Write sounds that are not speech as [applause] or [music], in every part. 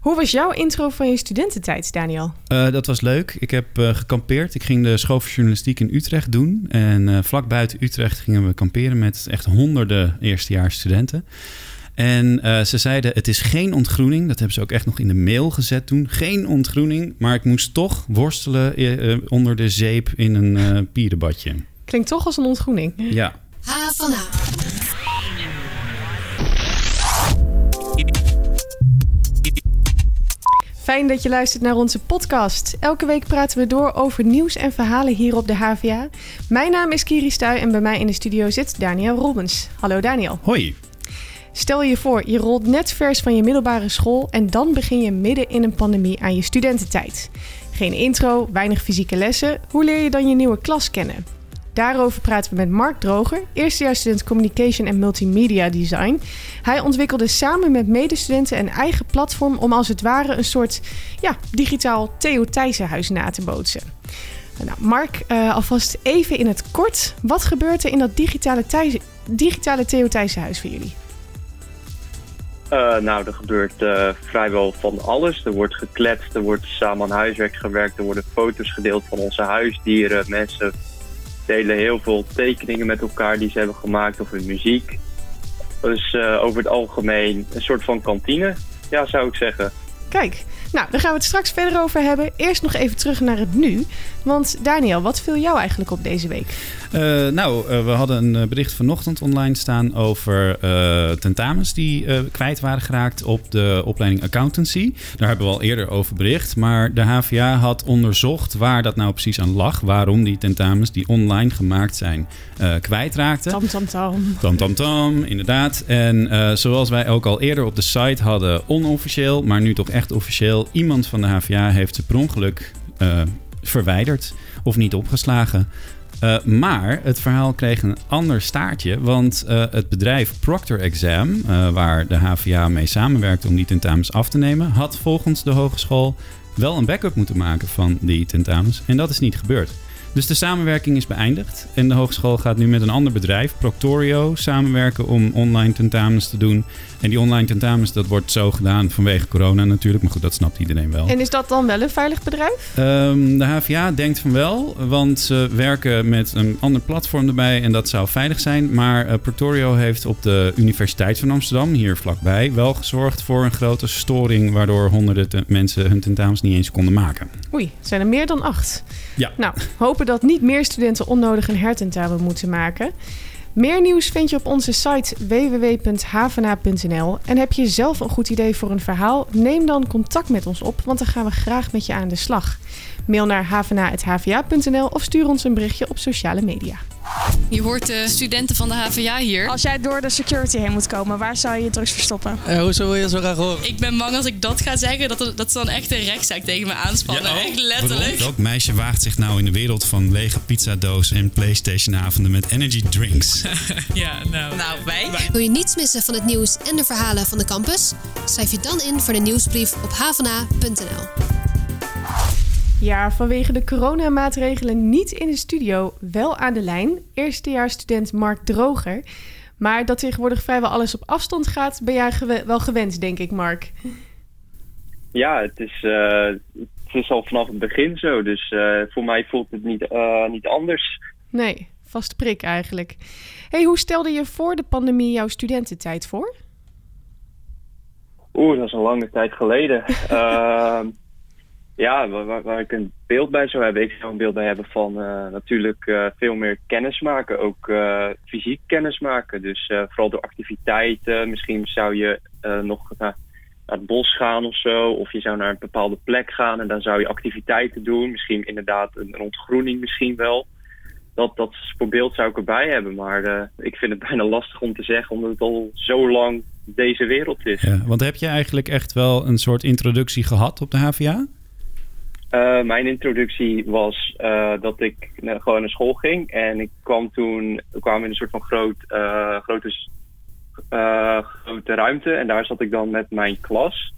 Hoe was jouw intro van je studententijd, Daniel? Uh, dat was leuk. Ik heb uh, gekampeerd. Ik ging de school voor journalistiek in Utrecht doen. En uh, vlak buiten Utrecht gingen we kamperen met echt honderden eerstejaars studenten. En uh, ze zeiden: Het is geen ontgroening. Dat hebben ze ook echt nog in de mail gezet toen. Geen ontgroening. Maar ik moest toch worstelen uh, onder de zeep in een uh, pierenbadje. Klinkt toch als een ontgroening. Ja. H van Fijn dat je luistert naar onze podcast. Elke week praten we door over nieuws en verhalen hier op de HVA. Mijn naam is Kiri Stuy en bij mij in de studio zit Daniel Robbins. Hallo Daniel. Hoi. Stel je voor, je rolt net vers van je middelbare school en dan begin je midden in een pandemie aan je studententijd. Geen intro, weinig fysieke lessen. Hoe leer je dan je nieuwe klas kennen? Daarover praten we met Mark Droger, eerstejaarsstudent Communication en Multimedia Design. Hij ontwikkelde samen met medestudenten een eigen platform om als het ware een soort ja, digitaal Theo Thijssenhuis na te bootsen. Nou, Mark, uh, alvast even in het kort. Wat gebeurt er in dat digitale, digitale Theo Thijssenhuis voor jullie? Uh, nou, er gebeurt uh, vrijwel van alles. Er wordt gekletst, er wordt samen aan huiswerk gewerkt, er worden foto's gedeeld van onze huisdieren. Mensen delen heel veel tekeningen met elkaar die ze hebben gemaakt of hun muziek. Dus uh, over het algemeen een soort van kantine, ja, zou ik zeggen. Kijk, nou, daar gaan we het straks verder over hebben. Eerst nog even terug naar het nu. Want Daniel, wat viel jou eigenlijk op deze week? Uh, nou, uh, we hadden een bericht vanochtend online staan over uh, tentamens die kwijt waren geraakt op de opleiding accountancy. Daar hebben we al eerder over bericht. Maar de HVA had onderzocht waar dat nou precies aan lag. Waarom die tentamens die online gemaakt zijn kwijtraakten. Tam tam tam. Tam tam tam, inderdaad. En zoals wij ook al eerder op de site hadden, onofficieel, maar nu toch echt officieel. Iemand van de HVA heeft ze per ongeluk verwijderd of niet opgeslagen. Uh, maar het verhaal kreeg een ander staartje, want uh, het bedrijf Proctor Exam, waar de HVA mee samenwerkt om die tentamens af te nemen, had volgens de hogeschool wel een backup moeten maken van die tentamens. En dat is niet gebeurd. Dus de samenwerking is beëindigd en de hogeschool gaat nu met een ander bedrijf, Proctorio, samenwerken om online tentamens te doen. En die online tentamens, dat wordt zo gedaan vanwege corona natuurlijk, maar goed, dat snapt iedereen wel. En is dat dan wel een veilig bedrijf? Um, de HVA denkt van wel, want ze werken met een ander platform erbij en dat zou veilig zijn. Maar uh, Proctorio heeft op de Universiteit van Amsterdam, hier vlakbij, wel gezorgd voor een grote storing, waardoor honderden mensen hun tentamens niet eens konden maken. Oei, zijn er meer dan acht. Ja. Nou, dat niet meer studenten onnodig een hertentamen moeten maken. Meer nieuws vind je op onze site www.havena.nl. En heb je zelf een goed idee voor een verhaal? Neem dan contact met ons op, want dan gaan we graag met je aan de slag. Mail naar havena.hva.nl of stuur ons een berichtje op sociale media. Je hoort de studenten van de HVA hier. Als jij door de security heen moet komen, waar zou je je drugs verstoppen? Uh, hoezo wil je zo graag horen? Ik ben bang als ik dat ga zeggen, dat, er, dat ze dan echt een rechtszaak tegen me aanspannen. Ja, oh, echt letterlijk. Welk meisje waagt zich nou in de wereld van lege pizzadoos en Playstation-avonden met energy drinks? [laughs] ja, nou. Nou, wij. Wil je niets missen van het nieuws en de verhalen van de campus? Schrijf je dan in voor de nieuwsbrief op havena.nl. Ja, vanwege de coronamaatregelen niet in de studio, wel aan de lijn. Eerstejaarsstudent Mark Droger. Maar dat tegenwoordig vrijwel alles op afstand gaat, ben jij gew wel gewend, denk ik, Mark. Ja, het is, uh, het is al vanaf het begin zo. Dus uh, voor mij voelt het niet, uh, niet anders. Nee, vaste prik eigenlijk. hey, hoe stelde je voor de pandemie jouw studententijd voor? Oeh, dat is een lange tijd geleden. [laughs] ja, waar, ik een beeld bij zou hebben. Ik zou een beeld bij hebben van uh, natuurlijk uh, veel meer kennis maken. Ook uh, fysiek kennis maken. Dus vooral door activiteiten. Misschien zou je nog naar het bos gaan of zo. Of je zou naar een bepaalde plek gaan en dan zou je activiteiten doen. Misschien inderdaad een, een ontgroening misschien wel. Dat, dat voor beeld zou ik erbij hebben. Maar ik vind het [laughs] bijna lastig om te zeggen, omdat het al zo lang deze wereld is. Ja, want heb je eigenlijk echt wel een soort introductie gehad op de HVA? Uh, mijn introductie was uh, dat ik uh, gewoon naar school ging. En ik kwam toen we kwamen in een soort van groot, grote, grote ruimte. En daar zat ik dan met mijn klas.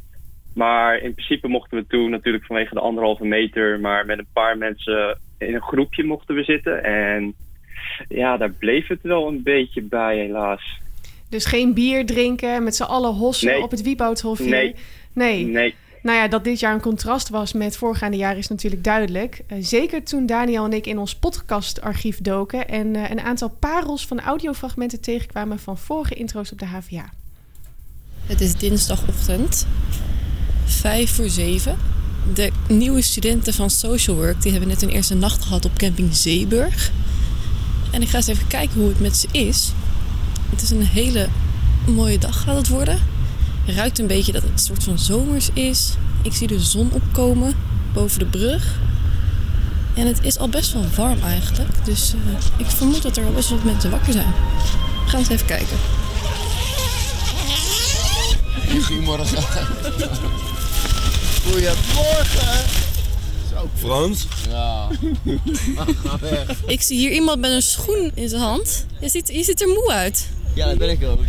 Maar in principe mochten we toen natuurlijk vanwege de anderhalve meter... maar met een paar mensen in een groepje mochten we zitten. En ja, daar bleef het wel een beetje bij helaas. Dus geen bier drinken met z'n allen hossen nee. op het Wiebouthofje? Nee. Nee. nee. Nou ja, dat dit jaar een contrast was met voorgaande jaren is natuurlijk duidelijk. Uh, zeker toen Daniel en ik in ons podcastarchief doken en uh, een aantal parels van audiofragmenten tegenkwamen van vorige intro's op de HVA. Het is dinsdagochtend, vijf voor zeven. De nieuwe studenten van Social Work die hebben net hun eerste nacht gehad op camping Zeeburg. En ik ga eens even kijken hoe het met ze is. Het is een hele mooie dag gaat het worden. Ruikt een beetje dat het een soort van zomers is. Ik zie de zon opkomen boven de brug. En het is al best wel warm eigenlijk. Dus uh, ik vermoed dat er al best wel mensen wakker zijn. We gaan eens even kijken. Goedemorgen. Goedemorgen. Zo, Frans? Ja. Ga weg. Ik zie hier iemand met een schoen in zijn hand. Je ziet, je ziet er moe uit. Ja, dat ben ik ook.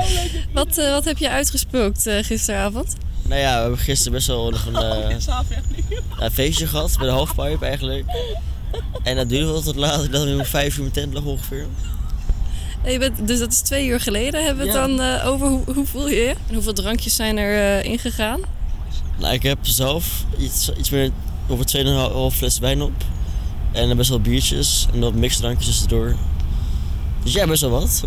[laughs] wat, uh, wat heb je uitgespookt uh, gisteravond? Nou ja, we hebben gisteren best wel nog een, uh, een feestje gehad bij de halfpipe eigenlijk. En dat duurde wel tot later, dat we om vijf uur mijn tent lag ongeveer. Je bent, dus dat is twee uur geleden. Hebben we het ja. dan uh, over hoe, hoe, voel je je? En hoeveel drankjes zijn er uh, ingegaan? Nou, ik heb zelf iets, iets meer over 2,5 fles wijn op. En best wel biertjes en wat mixdrankjes tussendoor. Dus ja, best wel wat.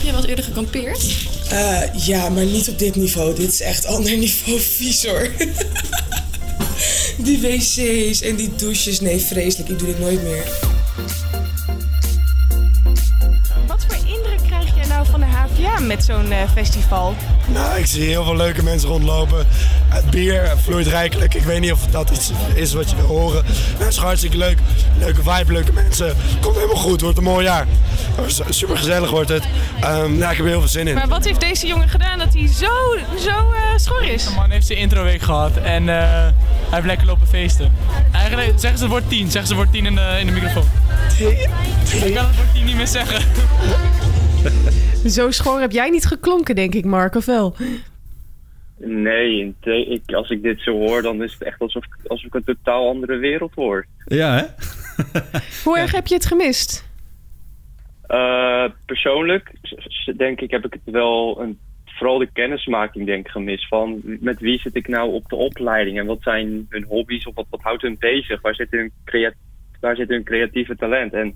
Heb jij wel eens eerder gekampeerd? Uh, ja, maar niet op dit niveau. Dit is echt ander niveau [laughs] vies hoor. die wc's en die douches, nee, vreselijk. Ik doe dit nooit meer. Wat voor indruk krijg jij nou van de HVA met zo'n uh, festival? Nou, ik zie heel veel leuke mensen rondlopen. Het bier vloeit rijkelijk. Ik weet niet of dat iets is wat je wil horen. Het is hartstikke leuk. Leuke vibe, leuke mensen. Komt helemaal goed, wordt een mooi jaar. Super gezellig wordt het. Um, ja, ik heb er heel veel zin in. Maar wat heeft deze jongen gedaan dat hij zo, zo uh, schor is? De man heeft zijn introweek gehad en uh, hij heeft lekker lopen feesten. Eigenlijk zeggen ze het woord 10. Zeggen ze het woord 10 in de, in de microfoon. 10? Ik kan het woord 10 niet meer zeggen. Zo schor heb jij niet geklonken, denk ik, Mark, of wel? Nee, ik, als ik dit zo hoor, dan is het echt alsof, alsof ik een totaal andere wereld hoor. Ja, hè? [laughs] Hoe erg heb je het gemist? Uh, persoonlijk denk ik heb ik het wel een, vooral de kennismaking denk ik gemist van met wie zit ik nou op de opleiding en wat zijn hun hobby's of wat, wat houdt hun bezig, waar zit hun, creat, waar zit hun creatieve talent en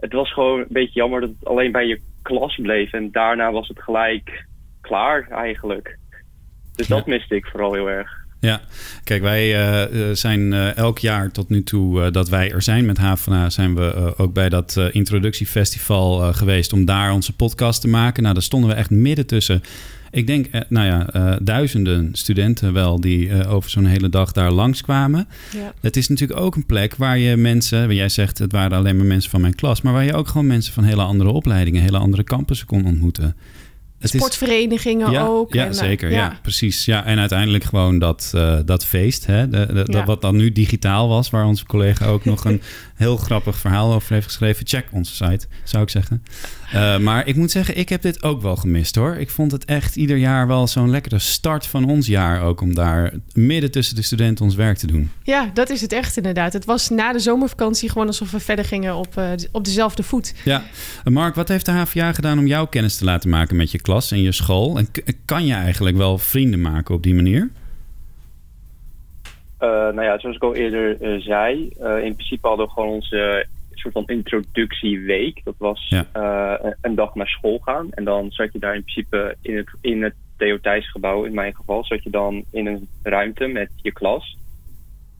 het was gewoon een beetje jammer dat het alleen bij je klas bleef en daarna was het gelijk klaar eigenlijk. Dus dat miste ik vooral heel erg. Ja, kijk, wij uh, zijn uh, elk jaar tot nu toe uh, dat wij er zijn met HVA, zijn we ook bij dat introductiefestival geweest om daar onze podcast te maken. Nou, daar stonden we echt midden tussen. Ik denk, nou ja, duizenden studenten wel die over zo'n hele dag daar langskwamen. Ja. Het is natuurlijk ook een plek waar je mensen, jij zegt het waren alleen maar mensen van mijn klas, maar waar je ook gewoon mensen van hele andere opleidingen, hele andere campussen kon ontmoeten. Sportverenigingen ja, ook. Ja, en, zeker. Ja. ja. precies. Ja, en uiteindelijk gewoon dat, uh, dat feest, hè, de, de, ja. wat dan nu digitaal was, waar onze collega ook nog een [laughs] heel grappig verhaal over heeft geschreven. Check onze site, zou ik zeggen. Uh, maar ik moet zeggen, ik heb dit ook wel gemist hoor. Ik vond het echt ieder jaar wel zo'n lekkere start van ons jaar ook om daar midden tussen de studenten ons werk te doen. Ja, dat is het echt inderdaad. Het was na de zomervakantie gewoon alsof we verder gingen op, uh, op dezelfde voet. Ja. Mark, wat heeft de HVA gedaan om jouw kennis te laten maken met je klas en je school? En kan je eigenlijk wel vrienden maken op die manier? Uh, nou ja, zoals ik al eerder uh, zei, uh, in principe hadden we gewoon onze soort van introductieweek. Dat was ja. een dag naar school gaan. En dan zat je daar in principe in het, in het Theo Thijsgebouw, in mijn geval, zat je dan in een ruimte met je klas.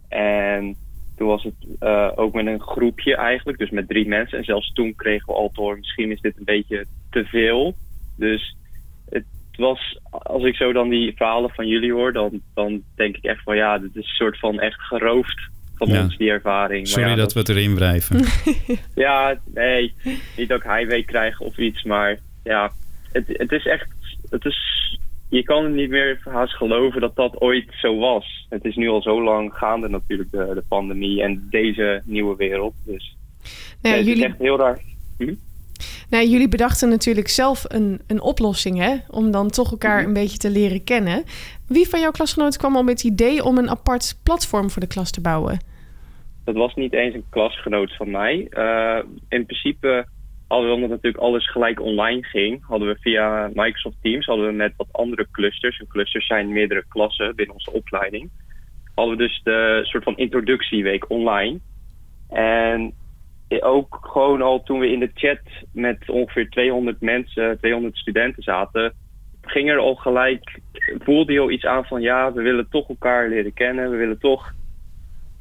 En toen was het ook met een groepje eigenlijk, dus met drie mensen. En zelfs toen kregen we al door, misschien is dit een beetje te veel. Dus het was, als ik zo dan die verhalen van jullie hoor, dan, dan denk ik echt van ja, dit is een soort van echt geroofd van ja. ons, die ervaring. Sorry ja, dat, dat, we het erin wrijven. [laughs] [laughs] ja, nee, niet dat ik heimwee krijg of iets, maar ja, het, het is echt, het is, je kan het niet meer haast geloven dat dat ooit zo was. Het is nu al zo lang gaande natuurlijk, de, de pandemie en deze nieuwe wereld. Dus nou ja, het jullie... is echt heel raar. Hm? Nou, jullie bedachten natuurlijk zelf een, een oplossing, hè? Om dan toch elkaar een beetje te leren kennen. Wie van jouw klasgenoten kwam al met het idee om een apart platform voor de klas te bouwen? Dat was niet eens een klasgenoot van mij. Uh, in principe hadden we, omdat natuurlijk alles gelijk online ging, hadden we via Microsoft Teams, hadden we met wat andere clusters, en clusters zijn meerdere klassen binnen onze opleiding, hadden we dus de soort van introductieweek online. En ook gewoon al toen we in de chat met ongeveer 200 mensen, 200 studenten zaten, ging er al gelijk, voelde je al iets aan van ja, we willen toch elkaar leren kennen, we willen toch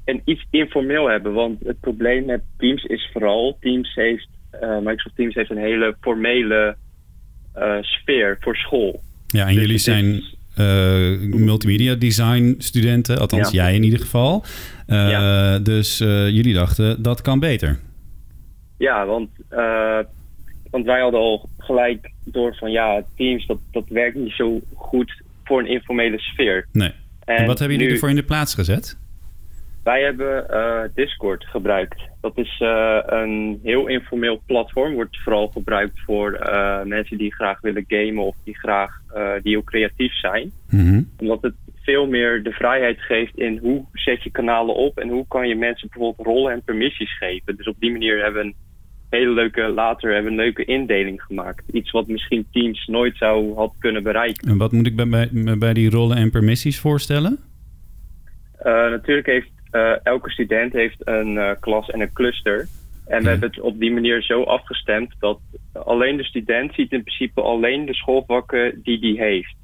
en iets informeel hebben. Want het probleem met Teams is vooral, Teams heeft, uh, Microsoft Teams heeft een hele formele uh, sfeer voor school. Ja, en dus jullie zijn uh, multimedia design studenten, althans ja. jij in ieder geval. Ja. Dus jullie dachten, dat kan beter. Ja, want, want wij hadden al gelijk door van ja, Teams, dat, dat werkt niet zo goed voor een informele sfeer. Nee. En, en wat hebben jullie nu, ervoor in de plaats gezet? Wij hebben uh, Discord gebruikt. Dat is uh, een heel informeel platform. Wordt vooral gebruikt voor uh, mensen die graag willen gamen of die graag die heel creatief zijn. Mm -hmm. Omdat het veel meer de vrijheid geeft in hoe zet je kanalen op en hoe kan je mensen bijvoorbeeld rollen en permissies geven. Dus op die manier hebben we een hele leuke, later hebben we een leuke indeling gemaakt. Iets wat misschien Teams nooit zou had kunnen bereiken. En wat moet ik bij, bij, bij die rollen en permissies voorstellen? natuurlijk heeft uh, elke student heeft een uh, klas en een cluster. En we hebben het op die manier zo afgestemd dat alleen de student ziet in principe alleen de schoolvakken die die heeft.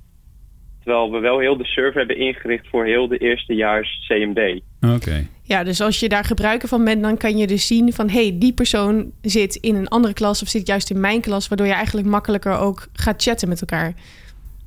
Terwijl we wel heel de server hebben ingericht voor heel de eerstejaars CMD. Oké. Ja, dus als je daar gebruiker van bent, dan kan je dus zien van... hé, hey, die persoon zit in een andere klas of zit juist in mijn klas... waardoor je eigenlijk makkelijker ook gaat chatten met elkaar.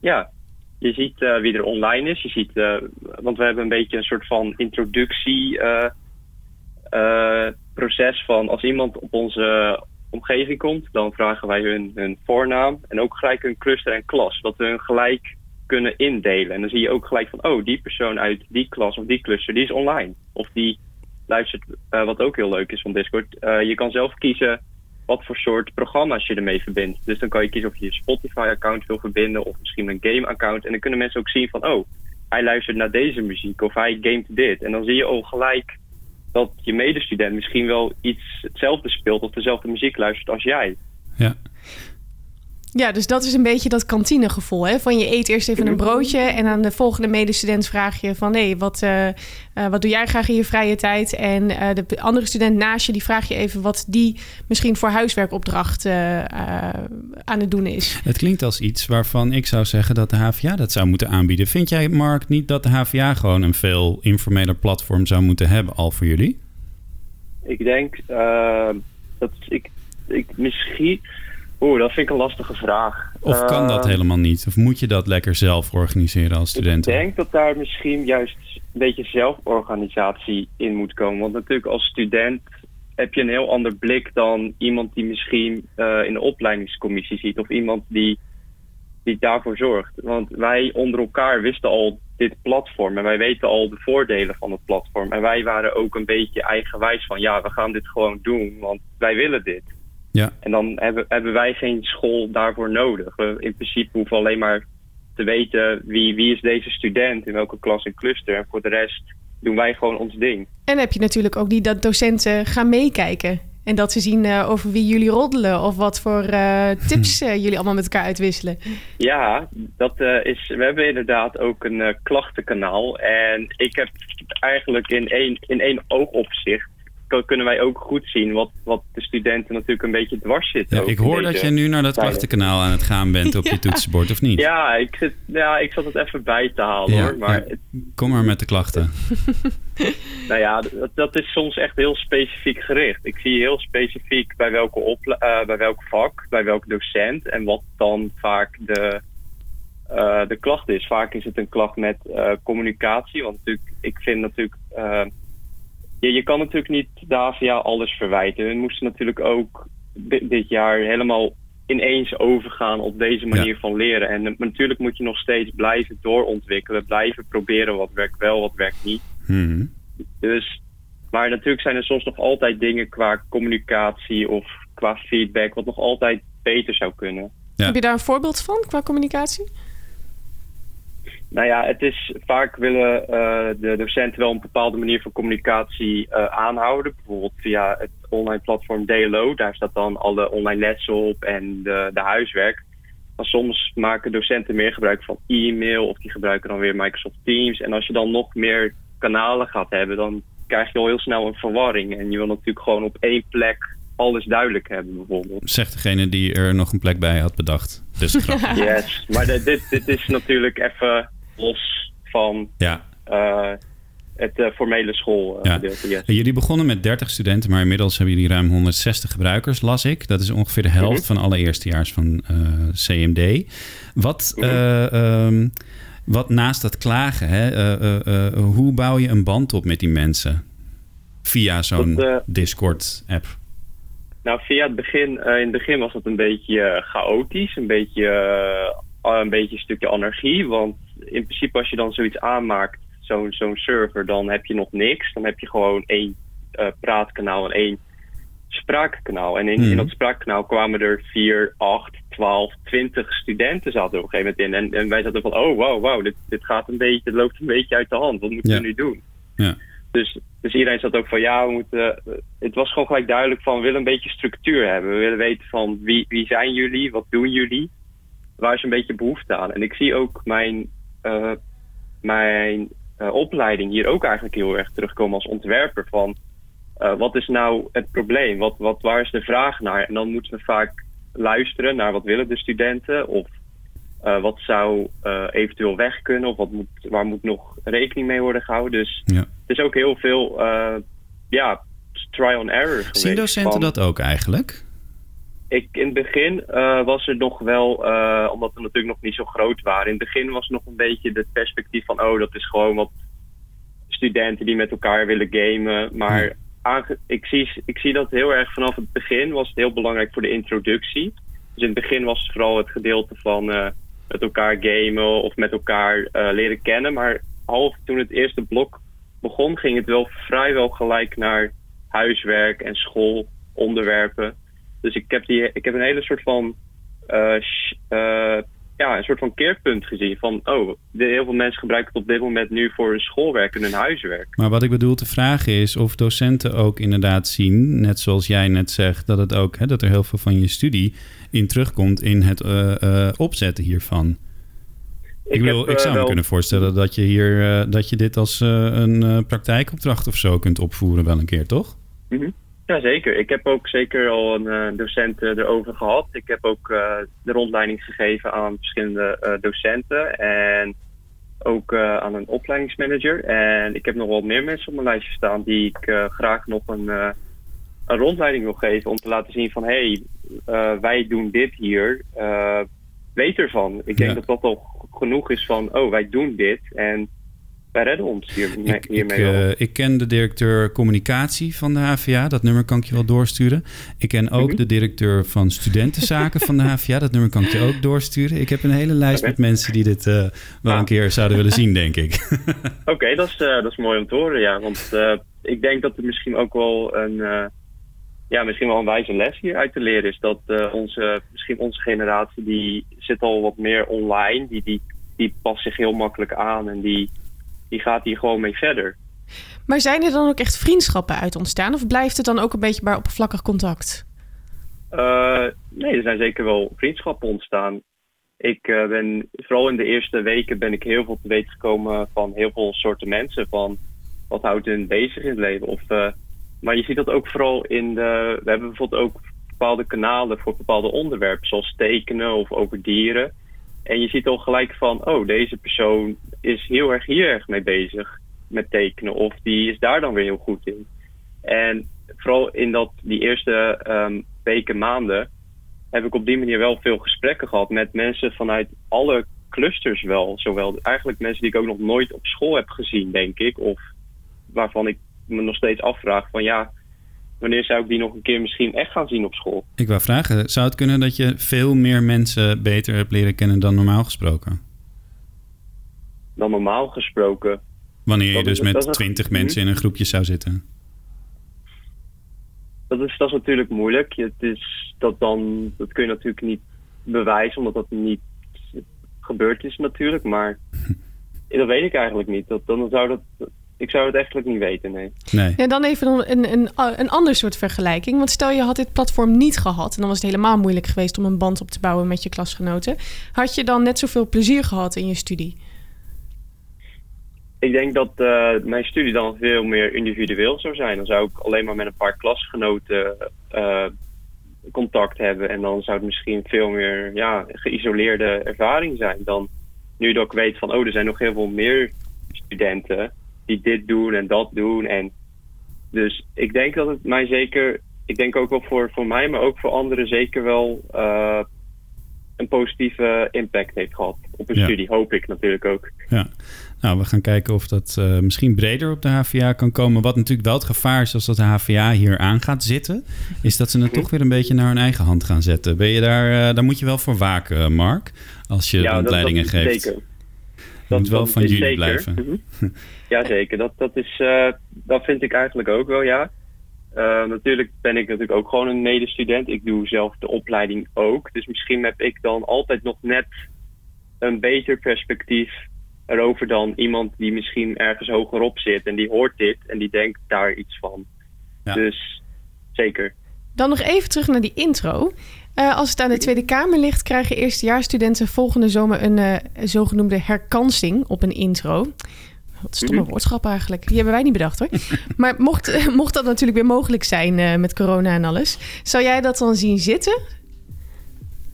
Ja, je ziet uh, wie er online is. Je ziet, uh, want we hebben een beetje een soort van introductieproces uh, van als iemand op onze omgeving komt, dan vragen wij hun hun voornaam en ook gelijk hun cluster en klas, we hun gelijk kunnen indelen. En dan zie je ook gelijk van, oh, die persoon uit die klas of die cluster, die is online. Of die luistert, wat ook heel leuk is van Discord. je kan zelf kiezen wat voor soort programma's je ermee verbindt. Dus dan kan je kiezen of je je Spotify-account wil verbinden of misschien een game-account. En dan kunnen mensen ook zien van, oh, hij luistert naar deze muziek of hij gamet dit. En dan zie je al gelijk dat je medestudent misschien wel iets hetzelfde speelt of dezelfde muziek luistert als jij. Ja. Ja, dus dat is een beetje dat kantinegevoel. Hè? Van je eet eerst even een broodje en aan de volgende medestudent vraag je van... hé, wat, uh, uh, wat doe jij graag in je vrije tijd? En uh, de andere student naast je, die vraag je even wat die misschien voor huiswerkopdracht aan het doen is. Het klinkt als iets waarvan ik zou zeggen dat de HVA dat zou moeten aanbieden. Vind jij, Mark, niet dat de HVA gewoon een veel informeler platform zou moeten hebben al voor jullie? Ik denk dat ik, ik misschien Oeh, dat vind ik een lastige vraag. Of kan dat Uh, helemaal niet? Of moet je dat lekker zelf organiseren als student? Ik denk dat daar misschien juist een beetje zelforganisatie in moet komen. Want natuurlijk als student heb je een heel ander blik dan iemand die misschien uh, in de opleidingscommissie zit. Of iemand die, die daarvoor zorgt. Want wij onder elkaar wisten al dit platform. En wij weten al de voordelen van het platform. En wij waren ook een beetje eigenwijs van ja, we gaan dit gewoon doen. Want wij willen dit. Ja. En dan hebben, hebben wij geen school daarvoor nodig. We in principe hoeven alleen maar te weten wie, wie is deze student, in welke klas en cluster. En voor de rest doen wij gewoon ons ding. En heb je natuurlijk ook die dat docenten gaan meekijken. En dat ze zien uh, over wie jullie roddelen of wat voor uh, [laughs] tips uh, jullie allemaal met elkaar uitwisselen. Ja, dat is. We hebben inderdaad ook een klachtenkanaal. En ik heb eigenlijk in één, in één oogopzicht kunnen wij ook goed zien wat, wat de studenten natuurlijk een beetje dwars zitten. Ja, ik hoor dat je nu naar dat klachtenkanaal aan het gaan bent op [laughs] ja. je toetsenbord, of niet? Ja, ik, zit, ja, ik zat het even bij te halen ja, hoor. Maar Kom maar met de klachten. [laughs] nou ja, dat, dat, is soms echt heel specifiek gericht. Ik zie heel specifiek bij welke, opla- uh, bij welk vak, bij welke docent en wat dan vaak de, uh, de klacht is. Vaak is het een klacht met uh, communicatie, want natuurlijk, ik vind natuurlijk ja, je kan natuurlijk niet de AVA alles verwijten. We moesten natuurlijk ook dit, dit jaar helemaal ineens overgaan op deze manier ja. van leren. En uh, natuurlijk moet je nog steeds blijven doorontwikkelen, blijven proberen wat werkt wel, wat werkt niet. Mm-hmm. Dus, maar natuurlijk zijn er soms nog altijd dingen qua communicatie of qua feedback wat nog altijd beter zou kunnen. Ja. Heb je daar een voorbeeld van qua communicatie? Nou ja, het is vaak willen eh, de docenten wel een bepaalde manier van communicatie eh, aanhouden. Bijvoorbeeld via het online platform DLO. Daar staat dan alle online lessen op en de, de huiswerk. Maar soms maken docenten meer gebruik van e-mail of die gebruiken dan weer Microsoft Teams. En als je dan nog meer kanalen gaat hebben, dan krijg je al heel snel een verwarring. En je wil natuurlijk gewoon op één plek alles duidelijk hebben, bijvoorbeeld. Zegt degene die er nog een plek bij had bedacht. Dus [laughs] yes, maar dit, dit is natuurlijk even los van Ja. eh, het eh, formele schoolgedeelte. Ja. yes. Jullie begonnen met 30 studenten, maar inmiddels hebben jullie ruim 160 gebruikers, las ik. Dat is ongeveer de helft van alle eerstejaars van eh, CMD. Wat, eh, ehm, wat naast dat klagen, hè, hoe bouw je een band op met die mensen? Via zo'n Discord-app. Nou, via het begin, in het begin was het een beetje chaotisch, een beetje, een beetje een stukje anarchie. Want in principe als je dan zoiets aanmaakt, zo'n zo'n server, dan heb je nog niks. Dan heb je gewoon één eh, praatkanaal en één spraakkanaal. En in, in dat spraakkanaal kwamen er 4, 8, 12, 20 studenten zaten er op een gegeven moment in. En, en wij zaten van, oh wow, wow, dit, dit gaat een beetje, het loopt een beetje uit de hand. Wat moeten Ja. we nu doen? Ja. Dus, dus iedereen zat ook van ja, we moeten. eh, Het was gewoon gelijk duidelijk van we willen een beetje structuur hebben. We willen weten van wie, wie zijn jullie, wat doen jullie, waar is een beetje behoefte aan. En ik zie ook mijn, eh, mijn eh, opleiding hier ook eigenlijk heel erg terugkomen als ontwerper van eh, wat is nou het probleem? Wat, wat, waar is de vraag naar? En dan moeten we vaak luisteren naar wat willen de studenten of wat zou eventueel weg kunnen of wat moet, waar moet nog rekening mee worden gehouden. Dus Ja. het is ook heel veel ja, try on error. Zien docenten Van- dat ook eigenlijk? Ik, in het begin eh, was er nog wel, eh, omdat we natuurlijk nog niet zo groot waren. In het begin was nog een beetje het perspectief van, oh, dat is gewoon wat studenten die met elkaar willen gamen. Maar aange- ik, zie, ik zie dat heel erg vanaf het begin was het heel belangrijk voor de introductie. Dus in het begin was het vooral het gedeelte van eh, met elkaar gamen of met elkaar leren kennen. Maar half toen het eerste blok begon, ging het wel vrijwel gelijk naar huiswerk en schoolonderwerpen. Dus ik heb, die, ik heb een hele soort van, eh, sh- eh, ja, een soort van keerpunt gezien. Van, oh, heel veel mensen gebruiken het op dit moment nu voor hun schoolwerk en hun huiswerk. Maar wat ik bedoel te vragen is of docenten ook inderdaad zien, net zoals jij net zegt, dat, het ook, hè, dat er heel veel van je studie in terugkomt in het eh, opzetten hiervan. Ik, Ik wil, heb, ik zou me wel- kunnen voorstellen dat je hier dat je dit als een praktijkopdracht of zo kunt opvoeren wel een keer, toch? Mhm. Ja, zeker. Ik heb ook zeker al een eh, docent eh, erover gehad. Ik heb ook eh, de rondleiding gegeven aan verschillende docenten en ook aan een opleidingsmanager. En ik heb nog wel meer mensen op mijn lijstje staan die ik graag nog een, een rondleiding wil geven om te laten zien van hé, hey, wij doen dit hier. Weet ervan. Ik denk Ja. dat dat al genoeg is van oh, wij doen dit en wij redden ons hier, Ik, hiermee ik, eh, ik ken de directeur communicatie van de HVA. Dat nummer kan ik je wel doorsturen. Ik ken ook Mhm. de directeur van studentenzaken van de HVA. Dat nummer kan ik je ook doorsturen. Ik heb een hele lijst met mensen die dit eh, wel een keer zouden willen zien, denk ik. [laughs] Oké, dat, is, eh, dat is mooi om te horen, ja. Want ik denk dat er misschien ook wel een, ja, misschien wel een wijze les hier uit te leren is. Dat onze, misschien onze generatie, die zit al wat meer online. Die, die, die past zich heel makkelijk aan en die, die gaat hier gewoon mee verder. Maar zijn er dan ook echt vriendschappen uit ontstaan? Of blijft het dan ook een beetje bij oppervlakkig contact? Eh, nee, er zijn zeker wel vriendschappen ontstaan. Ik eh, ben, vooral in de eerste weken ben ik heel veel te weten gekomen van heel veel soorten mensen. Van wat houdt hun bezig in het leven? Of, eh, maar je ziet dat ook vooral in de... We hebben bijvoorbeeld ook bepaalde kanalen voor bepaalde onderwerpen. Zoals tekenen of over dieren. En je ziet al gelijk van, oh, deze persoon is heel erg hier erg mee bezig. Met tekenen. Of die is daar dan weer heel goed in. En vooral in dat, die eerste ehm, weken, maanden, heb ik op die manier wel veel gesprekken gehad met mensen vanuit alle clusters wel. Zowel eigenlijk mensen die ik ook nog nooit op school heb gezien, denk ik. Of waarvan ik me nog steeds afvraag van ja, wanneer zou ik die nog een keer misschien echt gaan zien op school? ik wou vragen, zou het kunnen dat je veel meer mensen beter hebt leren kennen dan normaal gesproken? Dan normaal gesproken. Wanneer je dus met is een- twintig Mhm. mensen in een groepje zou zitten. Dat is, dat is natuurlijk moeilijk. Het is, dat, dan, dat kun je natuurlijk niet bewijzen, omdat dat niet gebeurd is natuurlijk. Maar [laughs] dat weet ik eigenlijk niet. Dat, dan zou dat, ik zou het eigenlijk niet weten, nee. Nee. Ja, dan even een, een, een, een ander soort vergelijking. Want stel je had dit platform niet gehad... en dan was het helemaal moeilijk geweest om een band op te bouwen met je klasgenoten. Had je dan net zoveel plezier gehad in je studie? Ik denk dat eh, mijn studie dan veel meer individueel zou zijn. Dan zou ik alleen maar met een paar klasgenoten eh, contact hebben. En dan zou het misschien veel meer ja, geïsoleerde ervaring zijn dan nu dat ik weet van oh, er zijn nog heel veel meer studenten die dit doen en dat doen. En dus ik denk dat het mij zeker, ik denk ook wel voor, voor mij, maar ook voor anderen zeker wel uh, een positieve impact heeft gehad op een Ja. studie. Hoop ik natuurlijk ook. Ja, nou, we gaan kijken of dat eh, misschien breder op de HVA kan komen. Wat natuurlijk wel het gevaar is als dat de HVA hier aan gaat zitten, is dat ze het toch weer een beetje naar hun eigen hand gaan zetten. Ben je daar, eh, daar moet je wel voor waken, Mark, als je dat- rondleidingen dat, geeft. Zeker. Het moet wel van jullie blijven. Mhm. Ja, [laughs] zeker. Dat, dat, is, eh, dat vind ik eigenlijk ook wel, ja. Eh, natuurlijk ben ik natuurlijk ook gewoon een medestudent. Ik doe zelf de opleiding ook. Dus misschien heb ik dan altijd nog net een beter perspectief erover dan iemand die misschien ergens hogerop zit en die hoort dit en die denkt daar iets van. Dus zeker. Dan nog even terug naar die intro. Eh, als het aan de Tweede Kamer ligt, krijgen eerstejaarsstudenten volgende zomer een eh, zogenoemde herkansing op een intro. Wat stomme Mhm. woordschap eigenlijk. Die hebben wij niet bedacht hoor. [laughs] maar mocht, [laughs] mocht dat natuurlijk weer mogelijk zijn eh, met corona en alles, zou jij dat dan zien zitten?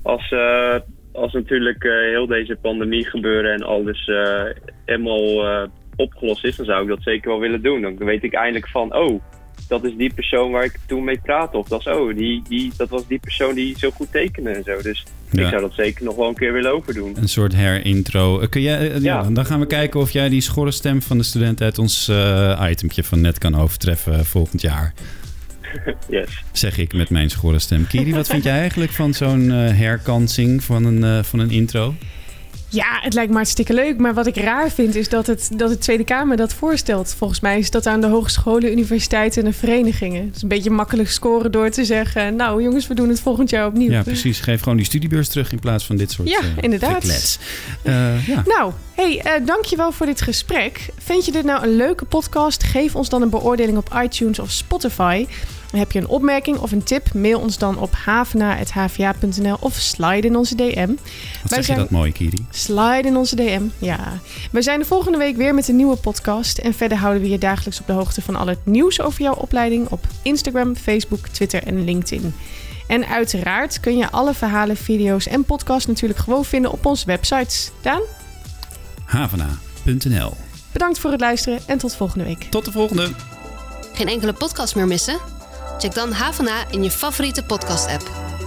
Als, eh, als natuurlijk eh, heel deze pandemie gebeuren en alles helemaal opgelost is, dan zou ik dat zeker wel willen doen. Dan weet ik eindelijk van, oh, dat is die persoon waar ik toen mee praatte. Of dat, is, oh, die, die, dat was die persoon die zo goed tekende en zo. Dus Ja. ik zou dat zeker nog wel een keer willen overdoen. Een soort herintro. Eh, Kun jij, eh, ja, Ja. dan gaan we kijken of jij die schorre stem van de student uit ons eh itempje van net kan overtreffen volgend jaar. [laughs] Yes. Zeg ik met mijn schorre stem. Kiri, wat vind jij eigenlijk van zo'n herkansing van een, eh, van een intro? Ja, het lijkt me hartstikke leuk. Maar wat ik raar vind is dat, het, dat de Tweede Kamer dat voorstelt. Volgens mij is dat aan de hogescholen, universiteiten en de verenigingen. Het is een beetje makkelijk scoren door te zeggen... nou jongens, we doen het volgend jaar opnieuw. Ja, precies. Geef gewoon die studiebeurs terug in plaats van dit soort Ja, eh, inderdaad. Eh, ja. Nou, hey, eh, dankjewel voor dit gesprek. Vind je dit nou een leuke podcast? Geef ons dan een beoordeling op iTunes of Spotify. Heb je een opmerking of een tip? Mail ons dan op havena.hva.nl of slide in onze DM. Wat zeg je dat mooi, Kiri? Slide in onze DM, ja. We zijn de volgende week weer met een nieuwe podcast. En verder houden we je dagelijks op de hoogte van al het nieuws over jouw opleiding op Instagram, Facebook, Twitter en LinkedIn. En uiteraard kun je alle verhalen, video's en podcasts natuurlijk gewoon vinden op onze websites. Daan, Havana.nl bedankt voor het luisteren en tot volgende week. Tot de volgende. Geen enkele podcast meer missen? Check dan Havana in je favoriete podcast-app.